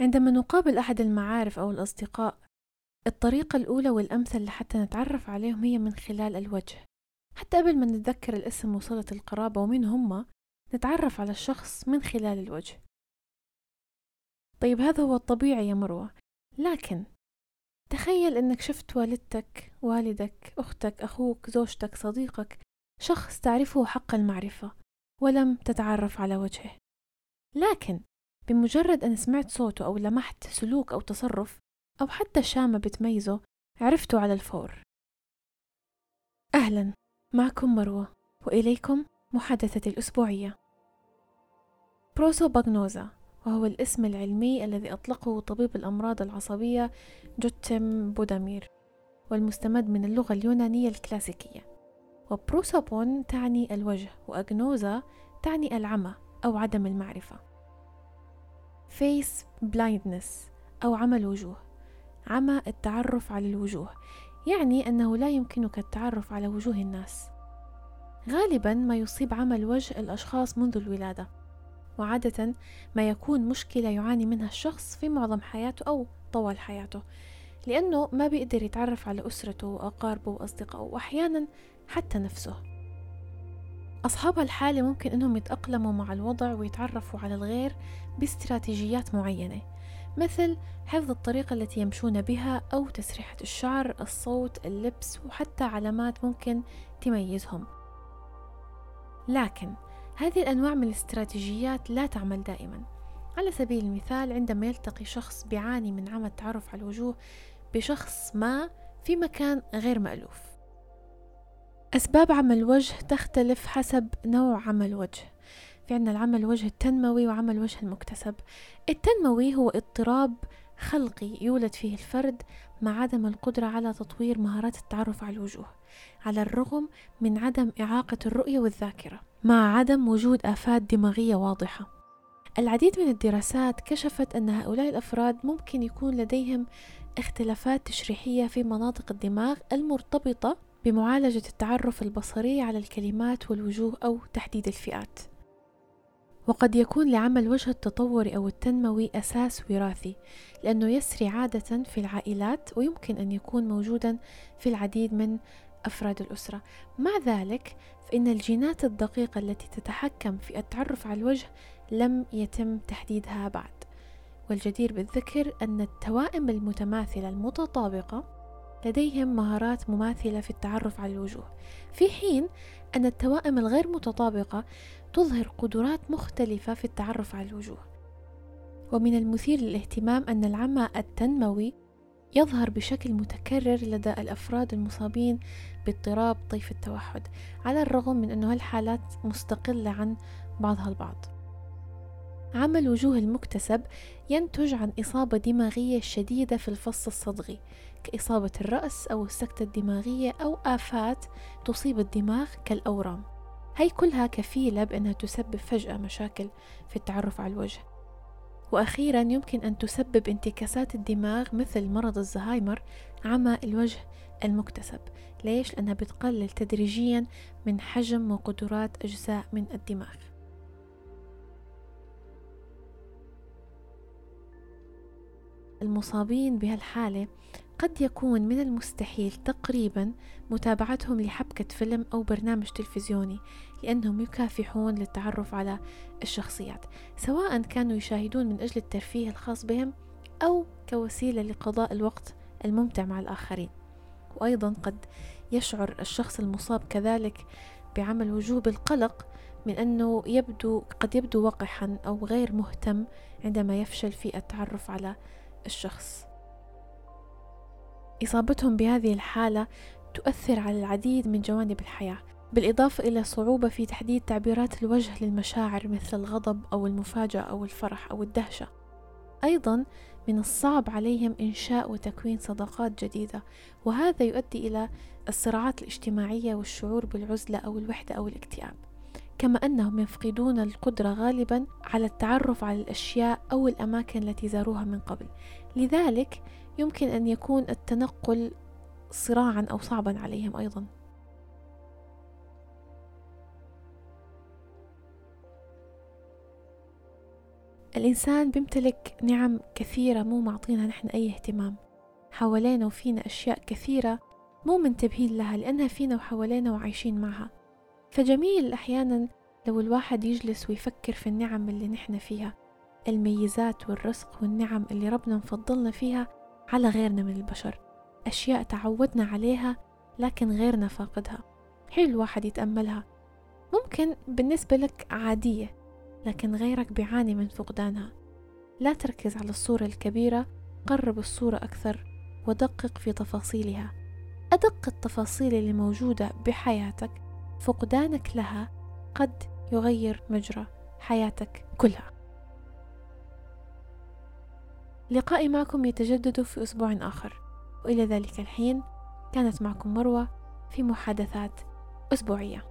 عندما نقابل أحد المعارف أو الأصدقاء الطريقة الأولى والأمثل لحتى نتعرف عليهم هي من خلال الوجه. حتى قبل ما نتذكر الاسم وصلة القرابة ومين هم نتعرف على الشخص من خلال الوجه. طيب هذا هو الطبيعي يا مروة. لكن تخيل إنك شفت والدتك والدك أختك أخوك زوجتك صديقك شخص تعرفه حق المعرفة ولم تتعرف على وجهه. لكن بمجرد أن سمعت صوته أو لمحت سلوك أو تصرف أو حتى شامة بتميزه عرفته على الفور. أهلا معكم مروة وإليكم محادثة الأسبوعية. بروسوباغنوزا وهو الاسم العلمي الذي أطلقه طبيب الأمراض العصبية جوتيم بودامير والمستمد من اللغة اليونانية الكلاسيكية. وبروسوبون تعني الوجه وأغنوزا تعني العمى أو عدم المعرفة. face blindness أو عمى الوجوه عمى التعرف على الوجوه يعني أنه لا يمكنك التعرف على وجوه الناس. غالبا ما يصيب عمى الوجه الأشخاص منذ الولادة وعادة ما يكون مشكلة يعاني منها الشخص في معظم حياته أو طوال حياته لأنه ما بيقدر يتعرف على أسرته وأقاربه وأصدقائه وأحيانا حتى نفسه. أصحاب الحالة ممكن أنهم يتأقلموا مع الوضع ويتعرفوا على الغير باستراتيجيات معينة مثل حفظ الطريقة التي يمشون بها أو تسريحة الشعر الصوت اللبس وحتى علامات ممكن تميزهم. لكن هذه الأنواع من الاستراتيجيات لا تعمل دائما. على سبيل المثال عندما يلتقي شخص بيعاني من عمى التعرف على الوجوه بشخص ما في مكان غير مألوف. أسباب عمى الوجه تختلف حسب نوع عمى الوجه في عندنا العمى الوجه التنموي وعمى الوجه المكتسب. التنموي هو اضطراب خلقي يولد فيه الفرد مع عدم القدرة على تطوير مهارات التعرف على الوجوه على الرغم من عدم إعاقة الرؤية والذاكرة مع عدم وجود آفات دماغية واضحة. العديد من الدراسات كشفت أن هؤلاء الأفراد ممكن يكون لديهم اختلافات تشريحية في مناطق الدماغ المرتبطة بمعالجة التعرف البصري على الكلمات والوجوه أو تحديد الفئات. وقد يكون لعمل وجه التطوري أو التنموي أساس وراثي لأنه يسري عادة في العائلات ويمكن أن يكون موجودا في العديد من أفراد الأسرة. مع ذلك فإن الجينات الدقيقة التي تتحكم في التعرف على الوجه لم يتم تحديدها بعد. والجدير بالذكر أن التوائم المتماثلة المتطابقة لديهم مهارات مماثلة في التعرف على الوجوه. في حين أن التوائم الغير متطابقة تظهر قدرات مختلفة في التعرف على الوجوه. ومن المثير للاهتمام أن العمى التنموي يظهر بشكل متكرر لدى الأفراد المصابين باضطراب طيف التوحد على الرغم من أن هالحالات مستقلة عن بعضها البعض. عمى الوجوه المكتسب ينتج عن إصابة دماغية شديدة في الفص الصدغي كإصابة الرأس أو السكتة الدماغية أو آفات تصيب الدماغ كالأورام. هي كلها كفيلة بأنها تسبب فجأة مشاكل في التعرف على الوجه. وأخيرا يمكن أن تسبب انتكاسات الدماغ مثل مرض الزهايمر عمى الوجه المكتسب. ليش؟ لأنها بتقلل تدريجيا من حجم وقدرات أجزاء من الدماغ. المصابين بهالحالة قد يكون من المستحيل تقريبا متابعتهم لحبكة فيلم أو برنامج تلفزيوني لأنهم يكافحون للتعرف على الشخصيات سواء كانوا يشاهدون من أجل الترفيه الخاص بهم أو كوسيلة لقضاء الوقت الممتع مع الآخرين. وأيضا قد يشعر الشخص المصاب كذلك بعمل وجوه بالقلق من أنه يبدو قد يبدو وقحا أو غير مهتم عندما يفشل في التعرف على الشخص. إصابتهم بهذه الحالة تؤثر على العديد من جوانب الحياة بالإضافة إلى صعوبة في تحديد تعبيرات الوجه للمشاعر مثل الغضب أو المفاجأة أو الفرح أو الدهشة. أيضا من الصعب عليهم إنشاء وتكوين صداقات جديدة وهذا يؤدي إلى الصراعات الاجتماعية والشعور بالعزلة أو الوحدة أو الاكتئاب. كما أنهم يفقدون القدرة غالبا على التعرف على الأشياء أو الأماكن التي زاروها من قبل. لذلك يمكن أن يكون التنقل صراعا أو صعبا عليهم أيضا. الإنسان بيمتلك نعم كثيرة مو معطينها نحن أي اهتمام. حوالينا وفينا أشياء كثيرة مو منتبهين لها لأنها فينا وحوالينا وعايشين معها. فجميل أحيانا لو الواحد يجلس ويفكر في النعم اللي نحن فيها الميزات والرزق والنعم اللي ربنا مفضلنا فيها على غيرنا من البشر أشياء تعودنا عليها لكن غيرنا فاقدها. حلو الواحد يتأملها. ممكن بالنسبة لك عادية لكن غيرك بيعاني من فقدانها. لا تركز على الصورة الكبيرة قرب الصورة أكثر ودقق في تفاصيلها. أدق التفاصيل اللي موجودة بحياتك فقدانك لها قد يغير مجرى حياتك كلها. لقائي معكم يتجدد في أسبوع آخر. وإلى ذلك الحين كانت معكم مروة في محادثات أسبوعية.